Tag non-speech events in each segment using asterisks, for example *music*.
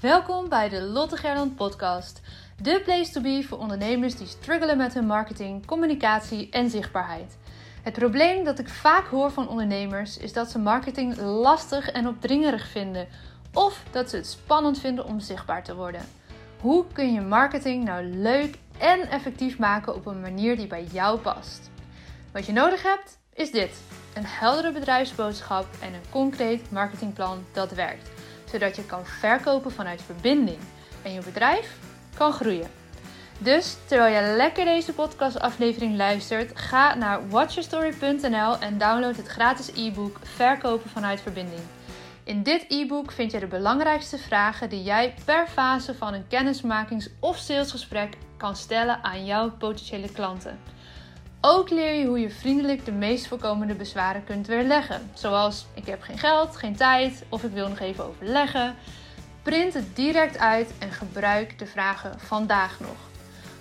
Welkom bij de Lotte Gerland podcast. De place to be voor ondernemers die struggelen met hun marketing, communicatie en zichtbaarheid. Het probleem dat ik vaak hoor van ondernemers is dat ze marketing lastig en opdringerig vinden of dat ze het spannend vinden om zichtbaar te worden. Hoe kun je marketing nou leuk en effectief maken op een manier die bij jou past? Wat je nodig hebt is dit: een heldere bedrijfsboodschap en een concreet marketingplan dat werkt, zodat je kan verkopen vanuit verbinding en je bedrijf kan groeien. Dus terwijl je lekker deze podcastaflevering luistert, ga naar watchyourstory.nl en download het gratis e-book Verkopen vanuit verbinding. In dit e-book vind je de belangrijkste vragen die jij per fase van een kennismakings- of salesgesprek kan stellen aan jouw potentiële klanten. Ook leer je hoe je vriendelijk de meest voorkomende bezwaren kunt weerleggen. Zoals ik heb geen geld, geen tijd of ik wil nog even overleggen. Print het direct uit en gebruik de vragen vandaag nog.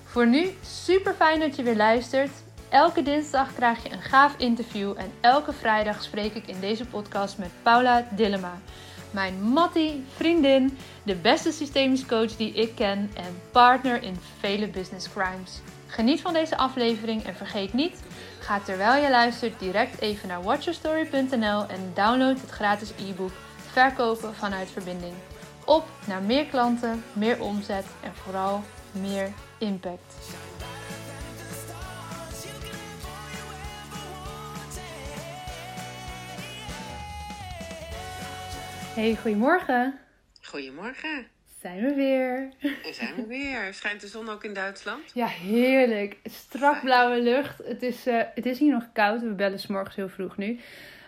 Voor nu super fijn dat je weer luistert. Elke dinsdag krijg je een gaaf interview en elke vrijdag spreek ik in deze podcast met Paula Dillema. Mijn Mattie, vriendin, de beste systemisch coach die ik ken en partner in vele business crimes. Geniet van deze aflevering en vergeet niet, ga terwijl je luistert direct even naar watchyourstory.nl en download het gratis e-book Verkopen vanuit verbinding. Op naar meer klanten, meer omzet en vooral meer impact. Hey, goedemorgen. Goedemorgen. Zijn we weer. Zijn we weer. Schijnt de zon ook in Duitsland? Ja, heerlijk. Strak blauwe lucht. Het is, eh, het is hier nog koud. We bellen 's morgens heel vroeg nu.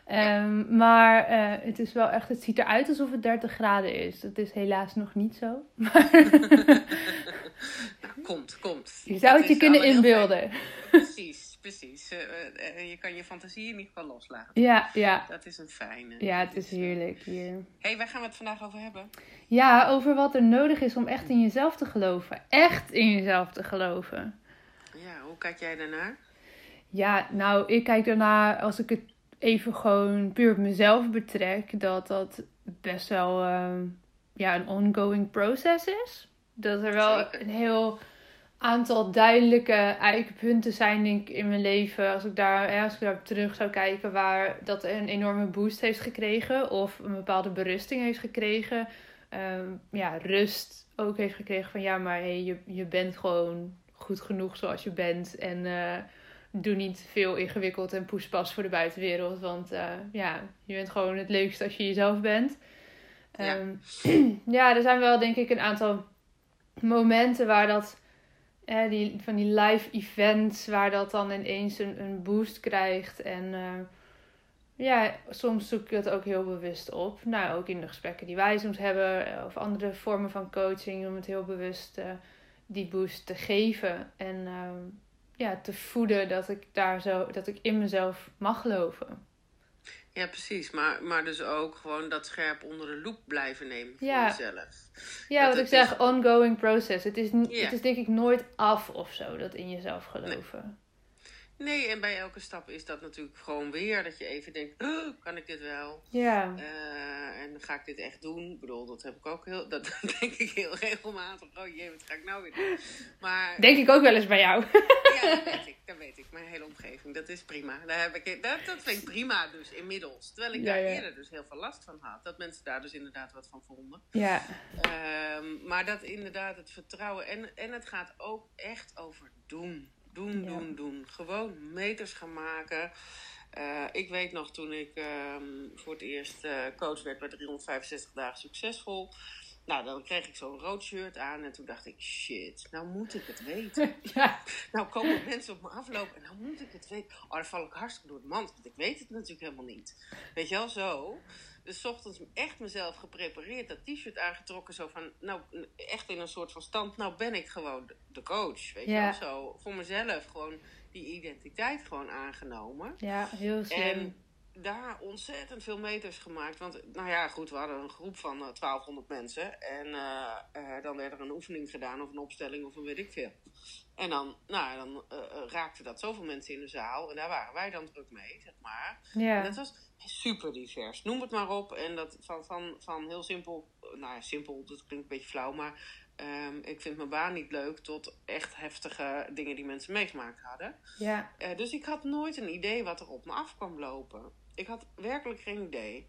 Ehm, Maar eh, het is wel echt, het ziet eruit alsof het 30 graden is. Dat is helaas nog niet zo. *laughs* Maar *laughs* Nou, komt, komt. je zou het je kunnen inbeelden. Precies, precies. Eh, eh, eh, je kan je fantasie in ieder geval loslaten. Ja, ja. Dat is een fijne. Ja, het is heerlijk hier. hey, waar gaan we het vandaag over hebben? Ja, over wat er nodig is om echt in jezelf te geloven. Echt in jezelf te geloven. Ja, hoe kijk jij daarnaar? Ja, nou, ik kijk daarna, als ik het even gewoon puur op mezelf betrek, dat dat best wel ehm, ja, een ongoing process is. Dat er wel Zeker. een heel aantal duidelijke eikpunten zijn, denk ik, in mijn leven. Als ik daar, hè, als ik daar terug zou kijken, waar dat een enorme boost heeft gekregen of een bepaalde berusting heeft gekregen. Ehm, ja, rust ook heeft gekregen van ja, maar hey, je, je bent gewoon goed genoeg zoals je bent. En eh, doe niet veel ingewikkeld en poespas voor de buitenwereld. Want eh, ja, je bent gewoon het leukste als je jezelf bent. Ja. Ehm, *clears throat* ja, er zijn wel denk ik een aantal momenten waar dat... die, van die live events waar dat dan ineens een, een boost krijgt. En eh, ja, soms zoek ik het ook heel bewust op. Nou, ook in de gesprekken die wij soms hebben. eh, Of andere vormen van coaching. Om het heel bewust eh, die boost te geven. En ja, te voeden dat ik daar zo, dat ik in mezelf mag geloven. Ja, precies. Maar, maar dus ook gewoon dat scherp onder de loep blijven nemen voor Ja. jezelf. Ja, Dat wat ik zeg, is- ongoing process. Het is, Ja. het is denk ik nooit af of zo, dat in jezelf geloven. Nee, en bij elke stap is dat natuurlijk gewoon weer dat je even denkt, "Oh, kan ik dit wel? Ja, Eh, en ga ik dit echt doen? Ik bedoel, dat heb ik ook heel, dat *laughs* denk ik heel regelmatig. Oh jee, wat ga ik nou weer doen? Maar denk ik ook wel eens bij jou. *laughs* ja, dat weet ik, dat weet ik. Mijn hele omgeving, dat is prima. Daar heb ik, dat, dat vind ik prima dus inmiddels. Terwijl ik Ja, daar ja. eerder dus heel veel last van had. Dat mensen daar dus inderdaad wat van vonden. ja, Ehm, maar dat inderdaad het vertrouwen. En, en het gaat ook echt over doen. Doen, Ja. doen, doen. Gewoon meters gaan maken. Eh, ik weet nog toen ik ehm, voor het eerst eh, coach werd bij 365 dagen succesvol. Nou, dan kreeg ik zo'n rood shirt aan en toen dacht ik, shit, nou moet ik het weten. *laughs* ja, Nou komen mensen op me aflopen en nou moet ik het weten. Oh, dan val ik hartstikke door de mand, want ik weet het natuurlijk helemaal niet. Weet je wel, zo. Dus ochtends echt mezelf geprepareerd, dat t-shirt aangetrokken, zo van, nou, echt in een soort van stand, nou ben ik gewoon de, coach. Weet je wel, zo. Voor mezelf gewoon die identiteit gewoon aangenomen. ja, heel slim. En daar ontzettend veel meters gemaakt. Want, nou ja, goed, we hadden een groep van eh, 1200 mensen. En eh, eh, dan werd er een oefening gedaan of een opstelling of een weet ik veel. En dan, nou, dan eh, eh, raakte dat zoveel mensen in de zaal. En daar waren wij dan druk mee, zeg maar. En ja, dat was super divers. Noem het maar op. En dat van, van, van heel simpel, nou ja, simpel, dat klinkt een beetje flauw, maar ehm, ik vind mijn baan niet leuk, tot echt heftige dingen die mensen meegemaakt hadden. Ja. Uh, dus ik had nooit een idee wat er op me af kwam lopen. Ik had werkelijk geen idee.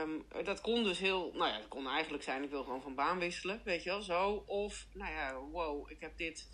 Um, dat kon dus heel, nou ja, het kon eigenlijk zijn, ik wil gewoon van baan wisselen, weet je wel, zo. Of, nou ja, wow, ik heb dit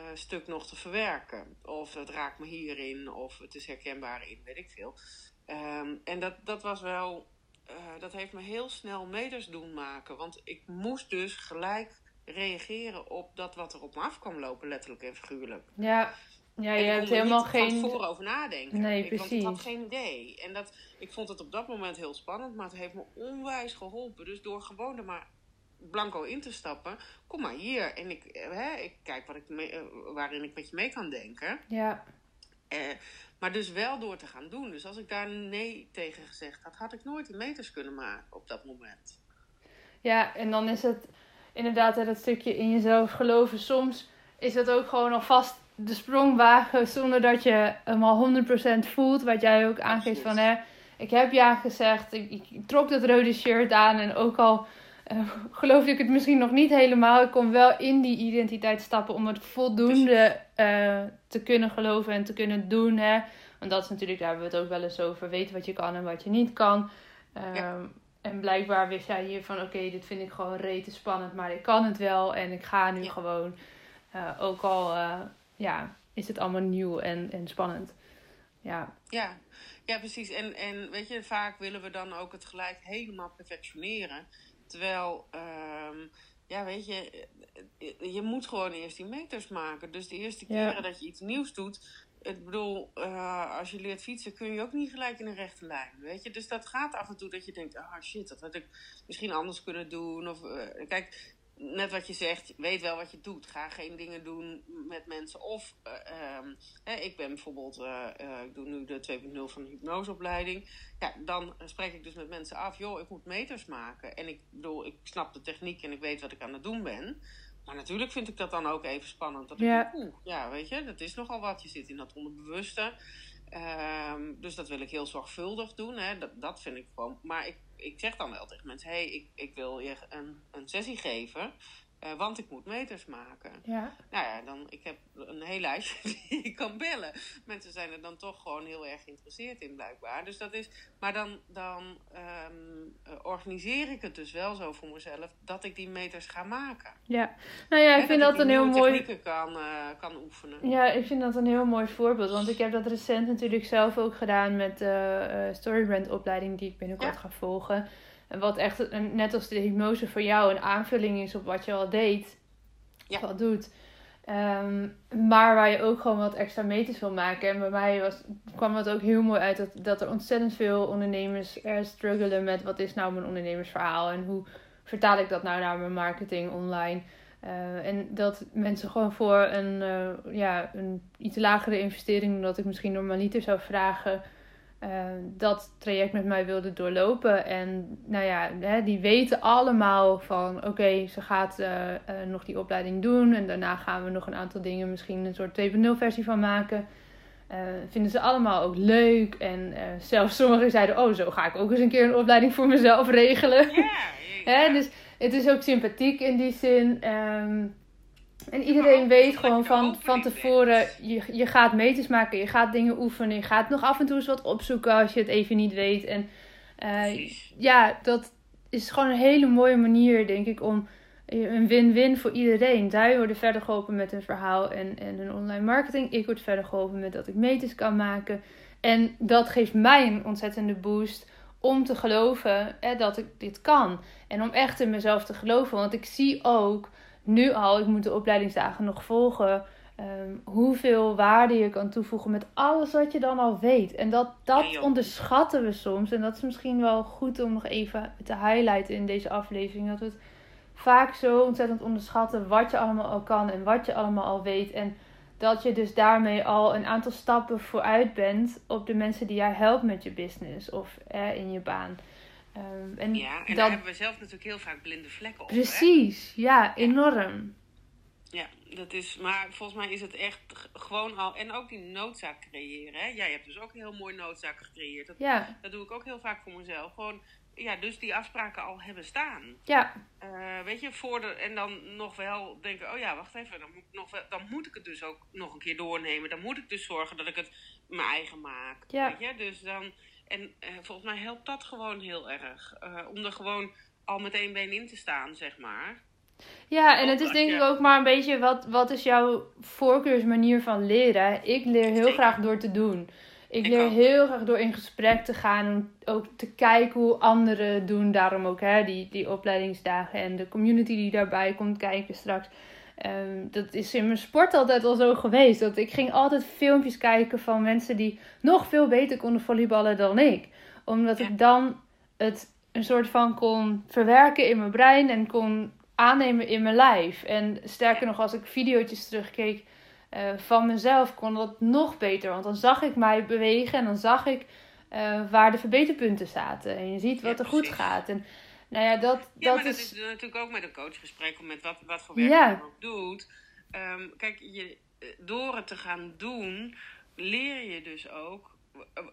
uh, stuk nog te verwerken. Of het raakt me hierin, of het is herkenbaar in, weet ik veel. Um, en dat, dat was wel, uh, dat heeft me heel snel meters doen maken. Want ik moest dus gelijk reageren op dat wat er op me af kwam lopen, letterlijk en figuurlijk. Ja, ja je hebt helemaal geen... Over nadenken. Nee, ik, precies. Want ik had geen idee. En dat, ik vond het op dat moment heel spannend, maar het heeft me onwijs geholpen. Dus door gewoon er maar blanco in te stappen, kom maar hier. En ik, hè, ik kijk wat ik mee, uh, waarin ik met je mee kan denken. Ja. Uh, maar dus wel door te gaan doen. Dus als ik daar nee tegen gezegd had, had ik nooit die meters kunnen maken op dat moment. Ja, en dan is het inderdaad dat stukje in jezelf geloven. Soms is het ook gewoon alvast de sprong wagen zonder dat je hem al 100% voelt. Wat jij ook aangeeft van, hè, ik heb ja gezegd, ik, ik trok dat rode shirt aan en ook al uh, geloofde ik het misschien nog niet helemaal. Ik kon wel in die identiteit stappen om het voldoende uh, te kunnen geloven en te kunnen doen. Hè? Want dat is natuurlijk, daar hebben we het ook wel eens over. Weten wat je kan en wat je niet kan. Um, ja. En blijkbaar wist jij hier van, oké, okay, dit vind ik gewoon rete spannend, maar ik kan het wel en ik ga nu ja. gewoon. Uh, ook al, ja, is het allemaal nieuw en, en spannend. Ja. Ja. Ja, precies. En, en weet je, vaak willen we dan ook het gelijk helemaal perfectioneren. Terwijl, um, ja, weet je, je moet gewoon eerst die meters maken. Dus de eerste keren ja. dat je iets nieuws doet. Ik bedoel, uh, als je leert fietsen kun je ook niet gelijk in een rechte lijn, weet je. Dus dat gaat af en toe dat je denkt, ah oh shit, dat had ik misschien anders kunnen doen. Of, uh, kijk, net wat je zegt, weet wel wat je doet. Ga geen dingen doen met mensen. Of, uh, um, hè, ik ben bijvoorbeeld, uh, uh, ik doe nu de 2.0 van de hypnoseopleiding. Ja, dan spreek ik dus met mensen af, joh, ik moet meters maken. En ik bedoel, ik snap de techniek en ik weet wat ik aan het doen ben. Maar natuurlijk vind ik dat dan ook even spannend. Dat ja. ik denk, oeh, ja, weet je, dat is nogal wat. Je zit in dat onderbewuste. Um, dus dat wil ik heel zorgvuldig doen. Hè. Dat, dat vind ik gewoon. Maar ik, ik zeg dan wel tegen mensen: hey, ik, ik wil je een, een sessie geven. Uh, want ik moet meters maken. Ja. Nou ja, dan, ik heb een heel lijstje *laughs* die ik kan bellen. Mensen zijn er dan toch gewoon heel erg geïnteresseerd in, blijkbaar. Dus dat is, maar dan, dan um, uh, organiseer ik het dus wel zo voor mezelf dat ik die meters ga maken. Ja, nou ja, ik vind dat, een heel mooi. kan, uh, kan oefenen. Ja, ik vind dat een heel mooi voorbeeld. Want ik heb dat recent natuurlijk zelf ook gedaan met de Storybrand opleiding die ik binnenkort ja. ga volgen. Wat echt, net als de hypnose voor jou, een aanvulling is op wat je al deed. Ja. Wat doet. Um, maar waar je ook gewoon wat extra meters wil maken. En bij mij was, kwam het ook heel mooi uit dat, dat er ontzettend veel ondernemers er struggelen met wat is nou mijn ondernemersverhaal. En hoe vertaal ik dat nou naar mijn marketing online. Uh, en dat mensen gewoon voor een, uh, ja, een iets lagere investering dan dat ik misschien normaliter zou vragen uh, dat traject met mij wilde doorlopen. En nou ja, hè, die weten allemaal van oké, okay, ze gaat uh, uh, nog die opleiding doen. En daarna gaan we nog een aantal dingen misschien een soort 2.0 versie van maken. vinden ze allemaal ook leuk. En zelfs sommigen zeiden, oh zo ga ik ook eens een keer een opleiding voor mezelf regelen. Ja, *laughs* Hè, dus het is ook sympathiek in die zin. Um, en iedereen weet gewoon van, van tevoren, je, je gaat meters maken, je gaat dingen oefenen, je gaat nog af en toe eens wat opzoeken als je het even niet weet. En uh, Precies. ja, dat is gewoon een hele mooie manier, denk ik, om een win-win voor iedereen. Zij worden verder geholpen met hun verhaal en, en hun online marketing. Ik word verder geholpen met dat ik meters kan maken. En dat geeft mij een ontzettende boost om te geloven hè, dat ik dit kan. En om echt in mezelf te geloven. Want ik zie ook nu al, ik moet de opleidingsdagen nog volgen. Um, hoeveel waarde je kan toevoegen met alles wat je dan al weet. En dat, dat Ja, onderschatten we soms. En dat is misschien wel goed om nog even te highlighten in deze aflevering. Dat we het vaak zo ontzettend onderschatten wat je allemaal al kan en wat je allemaal al weet. En dat je dus daarmee al een aantal stappen vooruit bent op de mensen die jij helpt met je business of eh, in je baan. Um, en Ja, en dat, daar hebben we zelf natuurlijk heel vaak blinde vlekken op. Hè? precies, ja, enorm. Ja, dat is, maar volgens mij is het echt gewoon al. En ook die noodzaak creëren. Hè? Jij hebt dus ook heel mooi noodzaak gecreëerd. Dat, Ja, dat doe ik ook heel vaak voor mezelf. Gewoon, ja, dus die afspraken al hebben staan. ja, Eh, weet je, voor de, en dan nog wel denken: oh ja, wacht even. Dan moet, ik nog wel, dan moet ik het dus ook nog een keer doornemen. Dan moet ik dus zorgen dat ik het mijn eigen maak. Ja. Weet je, dus dan. En eh, volgens mij helpt dat gewoon heel erg. Eh, om er gewoon al met één been in te staan, zeg maar. Ja, en het is denk ik ook maar een beetje wat, wat is jouw voorkeursmanier van leren. Ik leer heel graag door te doen. Ik, leer heel graag door in gesprek te gaan en ook te kijken hoe anderen doen. Daarom ook hè, die, die opleidingsdagen en de community die daarbij komt kijken straks. Ehm, dat is in mijn sport altijd al zo geweest. Dat ik ging altijd filmpjes kijken van mensen die nog veel beter konden volleyballen dan ik. Omdat Ja. ik dan het een soort van kon verwerken in mijn brein en kon aannemen in mijn lijf. En sterker nog, als ik video's terugkeek eh, van mezelf, kon dat nog beter. Want dan zag ik mij bewegen en dan zag ik eh, waar de verbeterpunten zaten. En je ziet wat er goed gaat. En nou ja, dat, Ja, dat maar dat is... is natuurlijk ook met een coachgesprek, met wat, wat voor werk Ja. je dan ook doet. Ehm, kijk, je, eh, door het te gaan doen, leer je dus ook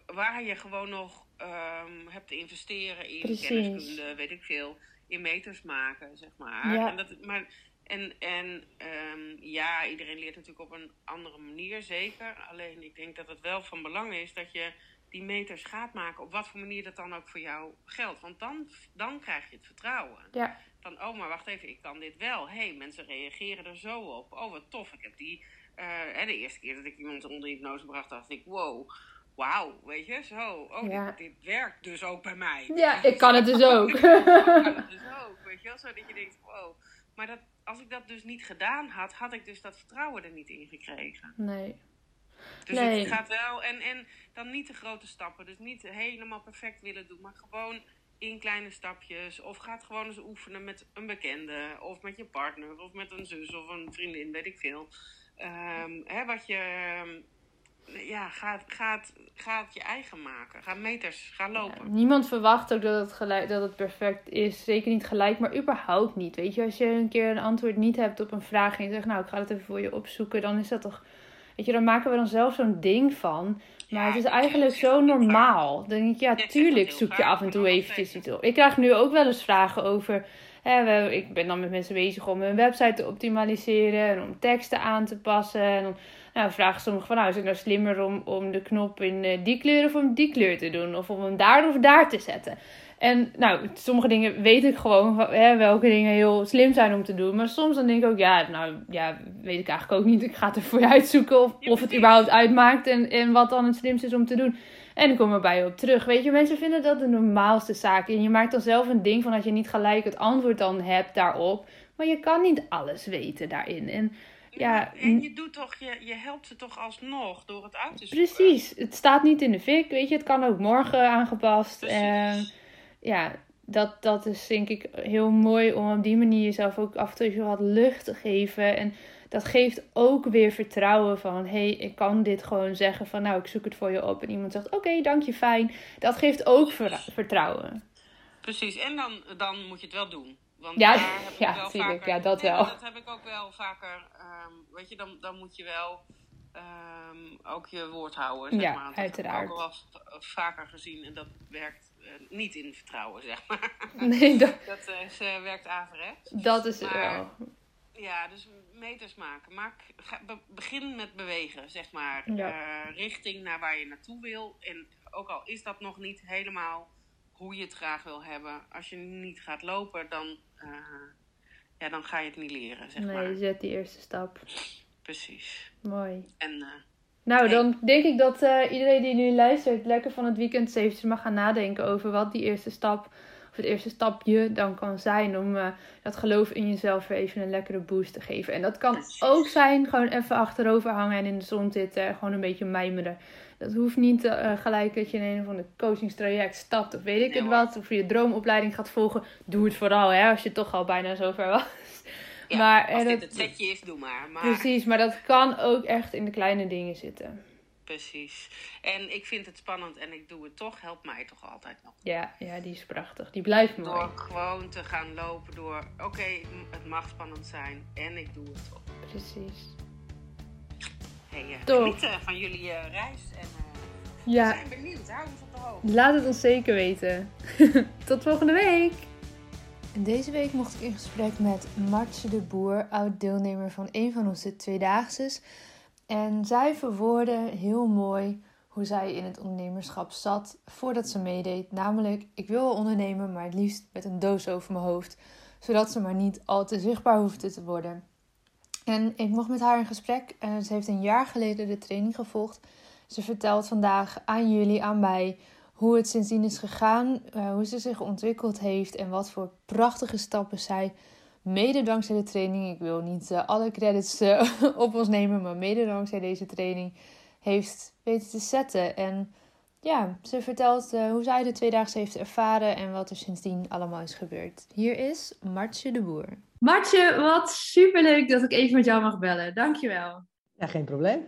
waar je gewoon nog ehm, hebt te investeren in Precies. kenniskunde, weet ik veel, in meters maken, zeg maar. Ja. En, dat, maar en, en ehm, ja, iedereen leert natuurlijk op een andere manier, zeker. Alleen ik denk dat het wel van belang is dat je die meters gaat maken, op wat voor manier dat dan ook voor jou geldt. Want dan, dan krijg je het vertrouwen. Ja, Van, oh, maar wacht even, ik kan dit wel. Hé, hey, mensen reageren er zo op. Oh, wat tof. Ik heb die... hè, de eerste keer dat ik iemand onder hypnose bracht, dacht ik, wow, wauw, weet je, zo. Oh, Ja. dit, dit werkt dus ook bij mij. ja ik kan het dus ook. *laughs* Ik kan het dus ook, weet je wel. Zo dat je denkt, wow. Maar dat, als ik dat dus niet gedaan had, had ik dus dat vertrouwen er niet in gekregen. nee. Dus Nee. het gaat wel, en, en dan niet de grote stappen. Dus niet helemaal perfect willen doen, maar gewoon in kleine stapjes. Of ga het gewoon eens oefenen met een bekende, of met je partner, of met een zus of een vriendin, weet ik veel. Ehm, hè, wat je, ehm, ja, gaat, gaat, gaat je eigen maken. Ga meters, ga Ja, lopen. niemand verwacht ook dat het, gelijk, dat het perfect is. Zeker niet gelijk, maar überhaupt niet. Weet je, als je een keer een antwoord niet hebt op een vraag en je zegt, nou, ik ga het even voor je opzoeken, dan is dat toch. Weet je, dan maken we dan zelf zo'n ding van. Maar Ja, het is eigenlijk zo normaal. Dan denk ik, ja, tuurlijk zoek je af en toe eventjes iets op. Ik krijg nu ook wel eens vragen over. Hè, we, ik ben dan met mensen bezig om hun website te optimaliseren en om teksten aan te passen. En dan nou, vragen sommigen van, nou, is het nou slimmer om, om de knop in eh, die kleur of om die kleur te doen? Of om hem daar of daar te zetten? En nou, sommige dingen weet ik gewoon hè, welke dingen heel slim zijn om te doen. Maar soms dan denk ik ook, ja, nou, ja, weet ik eigenlijk ook niet. Ik ga het er voor je uitzoeken of, of het überhaupt uitmaakt en, en wat dan het slimste is om te doen. En ik kom erbij op terug. Weet je, mensen vinden dat de normaalste zaak. En je maakt dan zelf een ding van dat je niet gelijk het antwoord dan hebt daarop. Maar je kan niet alles weten daarin. En ja, En je doet toch, je, je helpt ze toch alsnog door het uit te zoeken. Precies, het staat niet in de fik, weet je, het kan ook morgen aangepast. En ja, dat, dat is denk ik heel mooi om op die manier jezelf ook af en toe wat lucht te geven. En dat geeft ook weer vertrouwen van, hé, hey, ik kan dit gewoon zeggen van, nou, ik zoek het voor je op. En iemand zegt, oké, dank je, fijn. Dat geeft ook ver- vertrouwen. Precies, en dan, dan moet je het wel doen. Want Ja, daar heb ik *laughs* ja, wel tuurlijk, vaker, ja, dat Nee, wel. Dat heb ik ook wel vaker. ehm, weet je, dan, dan moet je wel ehm, ook je woord houden. Zeg Ja, maar. Dat uiteraard. heb ik ook al wel vaker gezien en dat werkt eh, niet in vertrouwen, zeg maar. *laughs* Nee, dat, *laughs* dat is, eh, werkt averechts. dat is Maar- wel. Ja, dus meters maken. Maak, ga, be- begin met bewegen, zeg maar. Ja. Eh, richting naar waar je naartoe wil. En ook al is dat nog niet helemaal hoe je het graag wil hebben. Als je niet gaat lopen, dan, ja, dan ga je het niet leren, zeg maar. Nee, zet die eerste stap. Precies. Mooi. En eh, Nou, Nee. dan denk ik dat eh, iedereen die nu luistert lekker van het weekend eventjes mag gaan nadenken over wat die eerste stap, of het eerste stapje dan kan zijn om eh, dat geloof in jezelf weer even een lekkere boost te geven. En dat kan ook zijn gewoon even achterover hangen en in de zon zitten en gewoon een beetje mijmeren. Dat hoeft niet eh, gelijk dat je in een of ander coachingstraject stapt of weet ik Nee, het wat. Of je droomopleiding gaat volgen. Doe het vooral hè, als je toch al bijna zover was. ja, maar, als eh, dit dat- het setje is, doe maar. maar Precies, maar dat kan ook echt in de kleine dingen zitten. precies. En ik vind het spannend en ik doe het toch, helpt mij toch altijd nog. Ja, ja die is prachtig. Die blijft mooi. Door gewoon te gaan lopen, door oké, het mag spannend zijn en ik doe het toch. Precies. Hey, uh, genieten van jullie uh, reis en uh, ja. we zijn benieuwd. Hou ons op de hoogte. Laat het ons zeker weten. *laughs* Tot volgende week. En deze week mocht ik in gesprek met Martje de Boer, oud-deelnemer van een van onze tweedaagses. En zij verwoordde heel mooi hoe zij in het ondernemerschap zat voordat ze meedeed. Namelijk, ik wil wel ondernemen, maar het liefst met een doos over mijn hoofd. Zodat ze maar niet al te zichtbaar hoefde te worden. En ik mocht met haar in gesprek. En ze heeft een jaar geleden de training gevolgd. Ze vertelt vandaag aan jullie, aan mij, hoe het sindsdien is gegaan. Eh, hoe ze zich ontwikkeld heeft en wat voor prachtige stappen zij mede dankzij de training, ik wil niet uh, alle credits uh, *laughs* op ons nemen, maar mede dankzij deze training heeft weten te zetten. En ja, ze vertelt uh, hoe zij de tweedaagse heeft ervaren en wat er sindsdien allemaal is gebeurd. Hier is Martje de Boer. Martje, wat superleuk dat ik even met jou mag bellen. Dankjewel. Ja, geen probleem.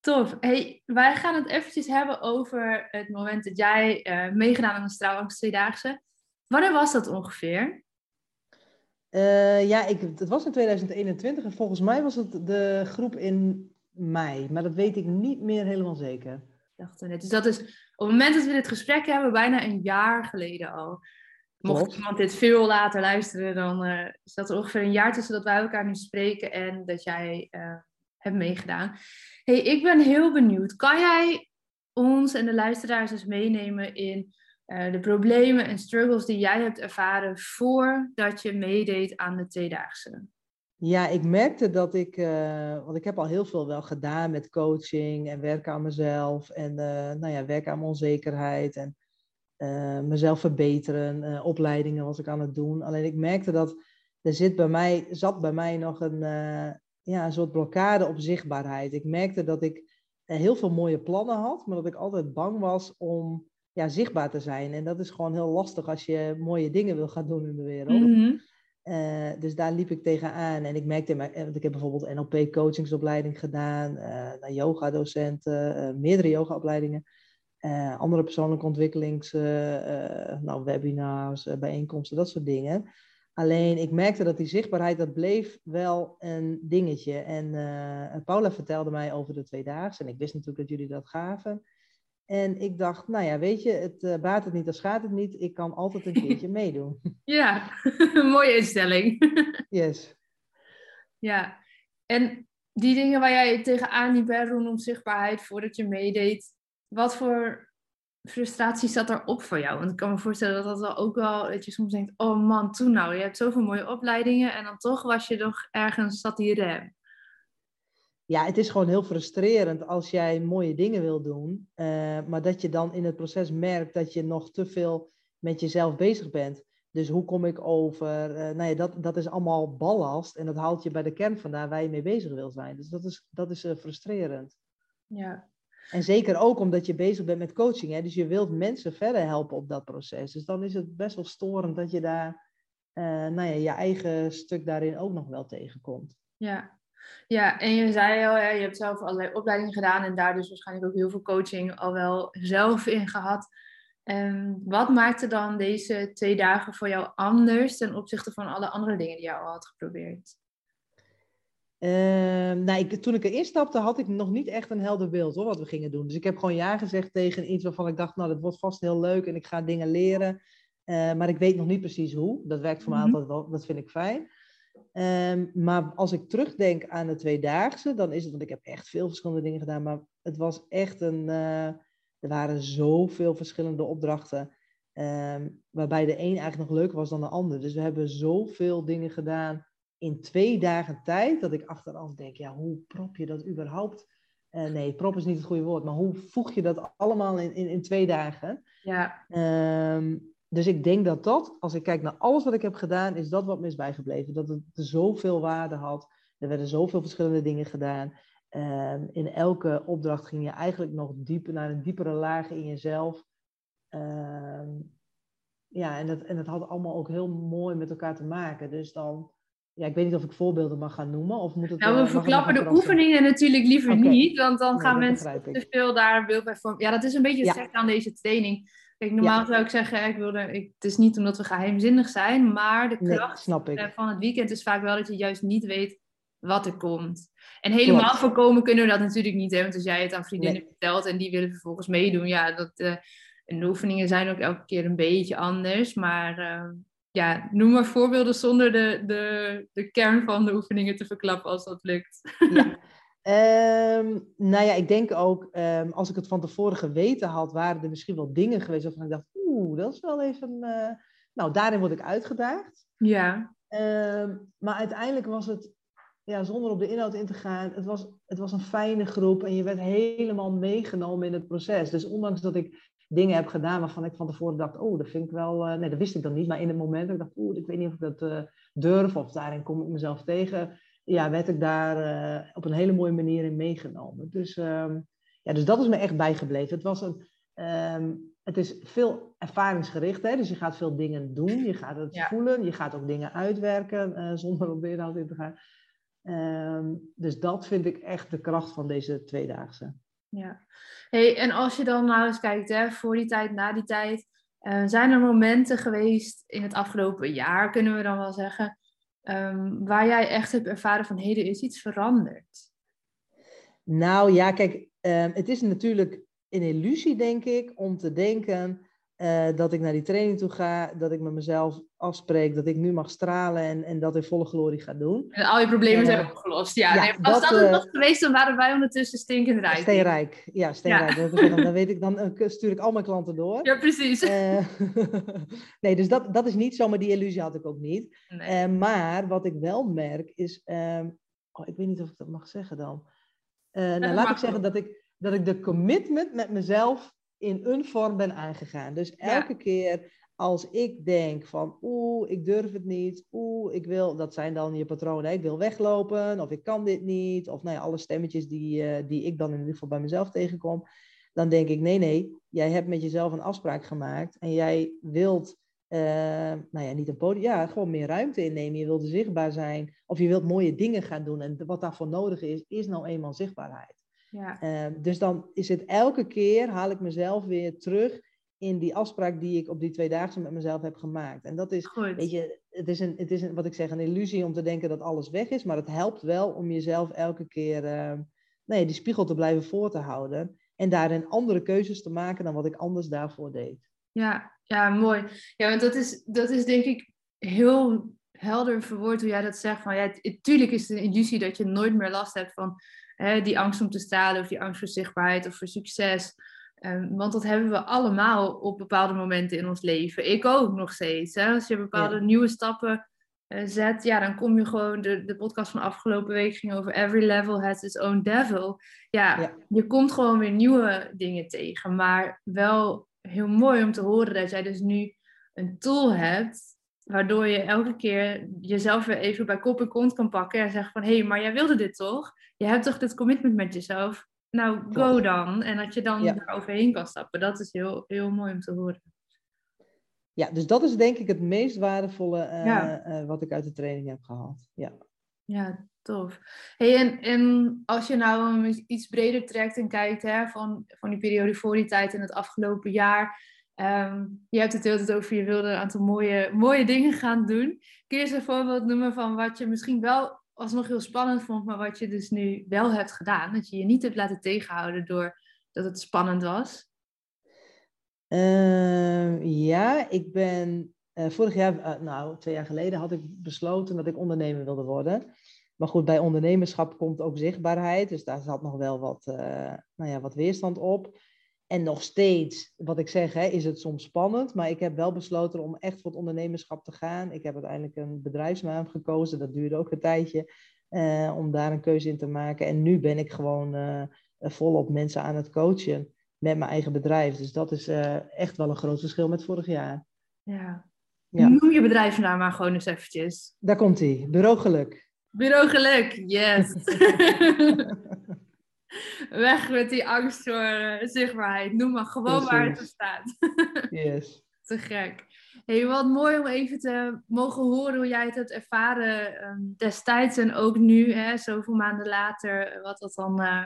Tof. Hey, wij gaan het eventjes hebben over het moment dat jij meegedaan aan de Straalangst Tweedaagse. Wanneer was dat ongeveer? Uh, ja, ik, het was in 2021 en volgens mij was het de groep in mei. Maar dat weet ik niet meer helemaal zeker. Dacht net. Dus dat is op het moment dat we dit gesprek hebben, bijna een jaar geleden al. Mocht iemand dit veel later luisteren, dan uh, is dat ongeveer een jaar tussen dat wij elkaar nu spreken en dat jij uh, hebt meegedaan. hey, ik ben heel benieuwd. Kan jij ons en de luisteraars eens meenemen in uh, de problemen en struggles die jij hebt ervaren voordat je meedeed aan de tweedaagse? Ja, ik merkte dat ik, uh, want ik heb al heel veel wel gedaan met coaching en werken aan mezelf en uh, nou ja, werken aan mijn onzekerheid en mezelf verbeteren, opleidingen was ik aan het doen. Alleen ik merkte dat er zit bij mij, zat bij mij nog een, ja, een soort blokkade op zichtbaarheid. Ik merkte dat ik heel veel mooie plannen had, maar dat ik altijd bang was om ja, zichtbaar te zijn. En dat is gewoon heel lastig als je mooie dingen wil gaan doen in de wereld. Mhm. Eh, dus daar liep ik tegenaan. En ik merkte, eh, want ik heb bijvoorbeeld NLP-coachingsopleiding gedaan, uh, naar yoga-docenten, meerdere yoga-opleidingen, andere persoonlijke ontwikkelings, nou, webinars, bijeenkomsten, dat soort dingen. Alleen ik merkte dat die zichtbaarheid, dat bleef wel een dingetje. En Paula vertelde mij over de tweedaagse. En ik wist natuurlijk dat jullie dat gaven. En ik dacht, nou ja, weet je, het uh, baat het niet, dan schaadt het niet. Ik kan altijd een keertje *laughs* meedoen. Ja, *laughs* mooie instelling. *laughs* yes. Ja, en die dingen waar jij tegenaan liep, hè, rondom zichtbaarheid, voordat je meedeed. Wat voor frustratie zat erop voor jou? Want ik kan me voorstellen dat dat wel ook wel, dat je soms denkt, oh man, toen nou, je hebt zoveel mooie opleidingen en dan toch was je nog ergens, zat die rem ja, het is gewoon heel frustrerend als jij mooie dingen wil doen, uh, maar dat je dan in het proces merkt dat je nog te veel met jezelf bezig bent. Dus hoe kom ik over? Uh, nou ja, dat, dat is allemaal ballast en dat haalt je bij de kern vandaan waar je mee bezig wil zijn. Dus dat is, dat is uh, frustrerend. Ja. En zeker ook omdat je bezig bent met coaching. Hè? Dus je wilt mensen verder helpen op dat proces. Dus dan is het best wel storend dat je daar nou ja, je eigen stuk daarin ook nog wel tegenkomt. Ja, ja, en je zei al, ja, je hebt zelf allerlei opleidingen gedaan en daar dus waarschijnlijk ook heel veel coaching al wel zelf in gehad. En wat maakte dan deze twee dagen voor jou anders ten opzichte van alle andere dingen die je al had geprobeerd? Uh, nou, ik, toen ik erin stapte, had ik nog niet echt een helder beeld hoor, wat we gingen doen. Dus ik heb gewoon ja gezegd tegen iets waarvan ik dacht, nou, dat wordt vast heel leuk en ik ga dingen leren. Uh, maar ik weet nog niet precies hoe. Dat werkt voor mij mhm. altijd wel, dat vind ik fijn. Um, maar als ik terugdenk aan de tweedaagse, dan is het, want ik heb echt veel verschillende dingen gedaan, maar het was echt een, uh, er waren zoveel verschillende opdrachten, um, waarbij de een eigenlijk nog leuker was dan de ander. Dus we hebben zoveel dingen gedaan in twee dagen tijd, dat ik achteraf denk, ja, hoe prop je dat überhaupt? Uh, nee, prop is niet het goede woord, maar hoe voeg je dat allemaal in, in, in twee dagen? Ja. Um, dus ik denk dat dat, als ik kijk naar alles wat ik heb gedaan, is dat wat me is bijgebleven. Dat het zoveel waarde had. Er werden zoveel verschillende dingen gedaan. Um, in elke opdracht ging je eigenlijk nog dieper naar een diepere laag in jezelf. Um, ja, en dat, en dat had allemaal ook heel mooi met elkaar te maken. Dus dan ja, ik weet niet of ik voorbeelden mag gaan noemen. Of moet het, nou, we uh, verklappen de oefeningen natuurlijk liever okay. niet. Want dan nee, gaan mensen te veel daar een beeld bij vormen. Ja, dat is een beetje het ja. aan deze training. Kijk, normaal ja. zou ik zeggen, ik wilde, ik, het is niet omdat we geheimzinnig zijn, maar de kracht nee, van het weekend is vaak wel dat je juist niet weet wat er komt. En helemaal Klopt. voorkomen kunnen we dat natuurlijk niet, hè? want als jij het aan vriendinnen nee. vertelt en die willen vervolgens meedoen, ja, dat, uh, en de oefeningen zijn ook elke keer een beetje anders, maar uh, ja, noem maar voorbeelden zonder de, de, de kern van de oefeningen te verklappen als dat lukt. Ja. *laughs* Um, nou ja, ik denk ook, um, als ik het van tevoren geweten had, waren er misschien wel dingen geweest waarvan ik dacht, oeh, dat is wel even, uh... nou, daarin word ik uitgedaagd. Ja. Um, maar uiteindelijk was het, ja, zonder op de inhoud in te gaan, het was, het was een fijne groep en je werd helemaal meegenomen in het proces. Dus ondanks dat ik dingen heb gedaan waarvan ik van tevoren dacht, oh, dat vind ik wel, uh, nee, dat wist ik dan niet, maar in het moment dat ik dacht, oeh, ik weet niet of ik dat uh, durf of daarin kom ik mezelf tegen ja, werd ik daar uh, op een hele mooie manier in meegenomen. Dus, um, ja, dus dat is me echt bijgebleven. Het, was een, um, het is veel ervaringsgericht, hè? dus je gaat veel dingen doen, je gaat het ja. voelen, je gaat ook dingen uitwerken uh, zonder op de inhoud in te gaan. Um, dus dat vind ik echt de kracht van deze tweedaagse. Ja, hey, en als je dan nou eens kijkt, hè, voor die tijd, na die tijd, uh, zijn er momenten geweest in het afgelopen jaar, kunnen we dan wel zeggen, Um, waar jij echt hebt ervaren van, er is iets veranderd? Nou ja, kijk, um, het is natuurlijk een illusie, denk ik, om te denken uh, dat ik naar die training toe ga, dat ik met mezelf afspreek, dat ik nu mag stralen en, en dat in volle glorie ga doen. En al je problemen uh, zijn opgelost, ja. ja nee, als dat, dat het uh, was geweest, dan waren wij ondertussen stinkend rijk. Steenrijk, ja, steenrijk. Ja. Dan, dan, weet ik, dan stuur ik al mijn klanten door. Ja, precies. *laughs* nee, dus dat, dat is niet zo, maar die illusie had ik ook niet. Nee. maar wat ik wel merk is, um, oh, ik weet niet of ik dat mag zeggen dan. nou, laat ik zeggen dat ik, dat ik de commitment met mezelf in een vorm ben aangegaan. Dus elke ja. keer als ik denk van oeh, ik durf het niet, oeh, ik wil, dat zijn dan je patronen, ik wil weglopen of ik kan dit niet, of nou ja, alle stemmetjes die, uh, die ik dan in ieder geval bij mezelf tegenkom, dan denk ik nee, nee, jij hebt met jezelf een afspraak gemaakt en jij wilt, uh, nou ja, niet een podium, ja, gewoon meer ruimte innemen, je wilt zichtbaar zijn of je wilt mooie dingen gaan doen en wat daarvoor nodig is, is nou eenmaal zichtbaarheid. Ja. Uh, dus dan is het elke keer, haal ik mezelf weer terug in die afspraak die ik op die tweedaagse met mezelf heb gemaakt. En dat is, Goed. weet je, het is, een, het is een, wat ik zeg, een illusie om te denken dat alles weg is, maar het helpt wel om jezelf elke keer uh, nee, die spiegel te blijven voor te houden en daarin andere keuzes te maken dan wat ik anders daarvoor deed. Ja, ja mooi. Ja, want dat is, dat is denk ik heel helder verwoord hoe jij dat zegt. Van, ja, tuurlijk is het een illusie dat je nooit meer last hebt van hè, die angst om te stralen of die angst voor zichtbaarheid of voor succes. Um, want dat hebben we allemaal op bepaalde momenten in ons leven. Ik ook nog steeds. Hè? Als je bepaalde ja. nieuwe stappen uh, zet, ja, dan kom je gewoon. De, de podcast van afgelopen week ging over Every level has its own devil. Ja, ja, je komt gewoon weer nieuwe dingen tegen. Maar wel heel mooi om te horen dat jij dus nu een tool hebt Waardoor je elke keer jezelf weer even bij kop en kont kan pakken en zeggen van hé, hey, maar jij wilde dit toch? Je hebt toch dit commitment met jezelf? Nou, go dan. En dat je dan ja. er overheen kan stappen. Dat is heel, heel mooi om te horen. Ja, dus dat is denk ik het meest waardevolle uh, ja. uh, wat ik uit de training heb gehaald. Ja, ja tof. Hey, en, en als je nou iets breder trekt en kijkt hè, van, van die periode voor die tijd en het afgelopen jaar. Um, je hebt het heel tijd over je wilde een aantal mooie, mooie dingen gaan doen. Kun je eens een voorbeeld noemen van wat je misschien wel alsnog heel spannend vond, maar wat je dus nu wel hebt gedaan? Dat je je niet hebt laten tegenhouden door dat het spannend was? Uh, ja, ik ben uh, vorig jaar, uh, nou twee jaar geleden, had ik besloten dat ik ondernemer wilde worden. Maar goed, bij ondernemerschap komt ook zichtbaarheid, dus daar zat nog wel wat, uh, nou ja, wat weerstand op. En nog steeds, wat ik zeg, hè, is het soms spannend. Maar ik heb wel besloten om echt voor het ondernemerschap te gaan. Ik heb uiteindelijk een bedrijfsnaam gekozen. Dat duurde ook een tijdje uh, om daar een keuze in te maken. En nu ben ik gewoon uh, volop mensen aan het coachen met mijn eigen bedrijf. Dus dat is uh, echt wel een groot verschil met vorig jaar. Ja. ja. Noem je bedrijfsnaam maar gewoon eens eventjes. Daar komt hij. Bureau Geluk. Bureau Geluk, yes. *laughs* *laughs* Weg met die angst voor uh, zichtbaarheid. Noem maar gewoon Precies. waar het op staat. *laughs* yes. Te gek. Hey, wat mooi om even te mogen horen hoe jij het hebt ervaren ehm, destijds en ook nu, hè, zoveel maanden later, wat dat dan uh,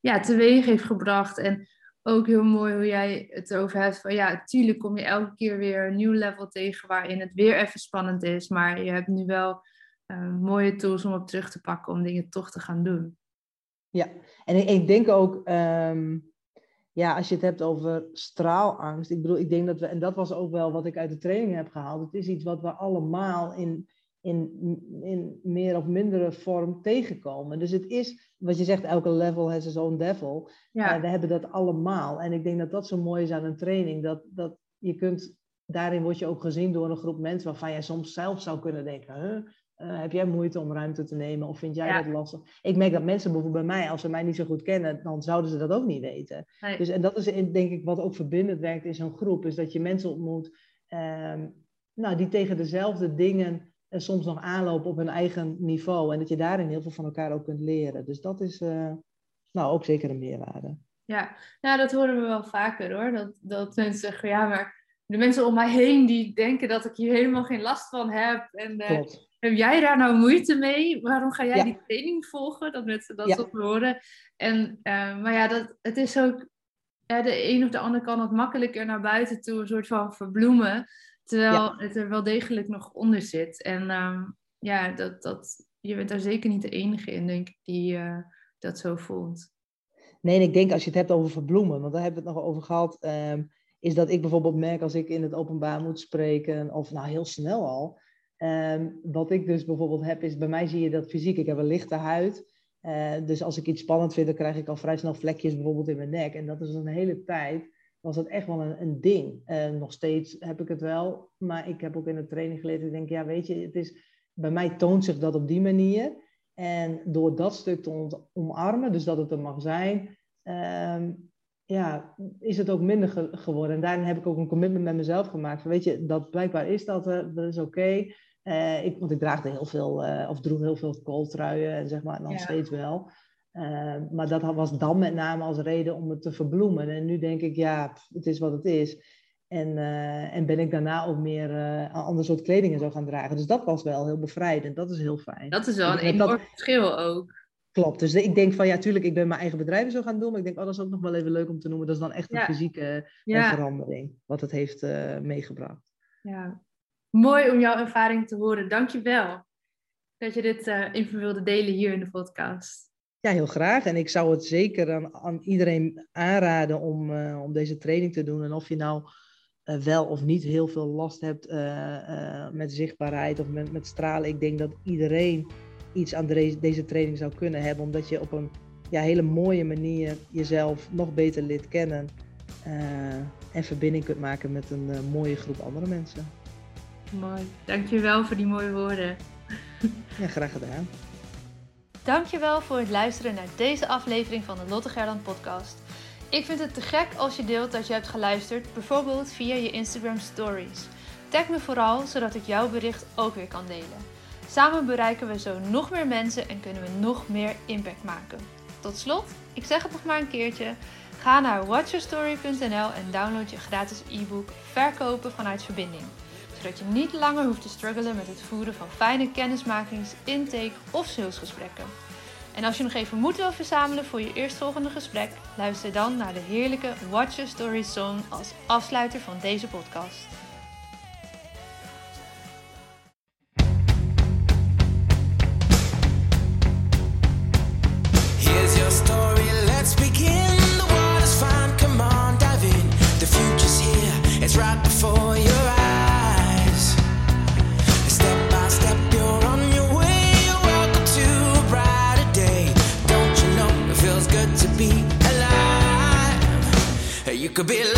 ja, teweeg heeft gebracht. En ook heel mooi hoe jij het erover hebt van ja, tuurlijk kom je elke keer weer een nieuw level tegen waarin het weer even spannend is, maar je hebt nu wel uh, mooie tools om op terug te pakken om dingen toch te gaan doen. Ja, en ik, ik denk ook, um, ja, als je het hebt over straalangst. Ik bedoel, ik denk dat we, en dat was ook wel wat ik uit de training heb gehaald. Het is iets wat we allemaal in, in, in meer of mindere vorm tegenkomen. Dus het is, wat je zegt, elke level has its own devil. Ja. Uh, we hebben dat allemaal. En ik denk dat dat zo mooi is aan een training. Dat, dat je kunt, daarin word je ook gezien door een groep mensen waarvan jij soms zelf zou kunnen denken, huh? Uh, heb jij moeite om ruimte te nemen of vind jij dat lastig? Ik merk dat mensen bijvoorbeeld bij mij, als ze mij niet zo goed kennen, dan zouden ze dat ook niet weten. Dus, en dat is denk ik wat ook verbindend werkt in zo'n groep, is dat je mensen ontmoet um, nou, die tegen dezelfde dingen uh, soms nog aanlopen op hun eigen niveau. En dat je daarin heel veel van elkaar ook kunt leren. Dus dat is uh, nou ook zeker een meerwaarde. Ja, nou, dat horen we wel vaker hoor. Dat, dat mensen zeggen, ja, maar de mensen om mij heen die denken dat ik hier helemaal geen last van heb. En Klopt heb jij daar nou moeite mee? Waarom ga jij die training volgen? Dat mensen dat ja. horen. En, uh, maar ja, dat, het is ook... Ja, de een of de ander kan het makkelijker naar buiten toe een soort van verbloemen. Terwijl het er wel degelijk nog onder zit. En um, ja, dat, dat, je bent daar zeker niet de enige in, denk ik, die uh, dat zo voelt. Nee, ik denk als je het hebt over verbloemen, want daar hebben we het nog over gehad, um, is dat ik bijvoorbeeld merk als ik in het openbaar moet spreken, of nou heel snel al, Um, wat ik dus bijvoorbeeld heb, is bij mij zie je dat fysiek. Ik heb een lichte huid. Uh, dus als ik iets spannend vind, dan krijg ik al vrij snel vlekjes bijvoorbeeld in mijn nek. En dat is een hele tijd, was dat echt wel een, een ding. Uh, nog steeds heb ik het wel, maar ik heb ook in de training geleerd. Ik denk, ja, weet je, het is, bij mij toont zich dat op die manier. En door dat stuk te omarmen, dus dat het er mag zijn, um, ja, is het ook minder ge geworden. En daarin heb ik ook een commitment met mezelf gemaakt. Van, weet je, dat blijkbaar is dat, uh, dat is oké. Uh, ik, want ik draagde heel veel, uh, of droeg heel veel kooltruien, en zeg maar, nog ja. steeds wel. Uh, maar dat was dan met name als reden om het te verbloemen. En nu denk ik, ja, het is wat het is. En, en ben ik daarna ook meer een ander soort kledingen zo gaan dragen. Dus dat was wel heel bevrijdend. Dat is heel fijn. Dat is wel een enorm dat... verschil ook. Klopt. Dus ik denk van ja, tuurlijk, ik ben mijn eigen bedrijven zo gaan doen. Maar ik denk, oh, dat is ook nog wel even leuk om te noemen. Dat is dan echt een ja. fysieke ja. verandering. Wat het heeft meegebracht. Ja, Mooi om jouw ervaring te horen. Dank je wel dat je dit uh, even wilde delen hier in de podcast. Ja, heel graag. En ik zou het zeker aan, aan iedereen aanraden om, uh, om deze training te doen. En of je nou uh, wel of niet heel veel last hebt met zichtbaarheid of met, met stralen. Ik denk dat iedereen iets aan deze, deze training zou kunnen hebben. Omdat je op een ja, hele mooie manier jezelf nog beter leert kennen. en verbinding kunt maken met een mooie groep andere mensen. Mooi. Dankjewel voor die mooie woorden. Ja, graag gedaan. Dankjewel voor het luisteren naar deze aflevering van de Lotte Gerland podcast. Ik vind het te gek als je deelt dat je hebt geluisterd, bijvoorbeeld via je Instagram stories. Tag me vooral, zodat ik jouw bericht ook weer kan delen. Samen bereiken we zo nog meer mensen en kunnen we nog meer impact maken. Tot slot, ik zeg het nog maar een keertje. Ga naar watchyourstory.nl en download je gratis e-book Verkopen vanuit verbinding zodat je niet langer hoeft te struggelen met het voeren van fijne kennismakings, intake of salesgesprekken. En als je nog even moed wil verzamelen voor je eerstvolgende gesprek, luister dan naar de heerlijke Watch Your Story song als afsluiter van deze podcast. Could be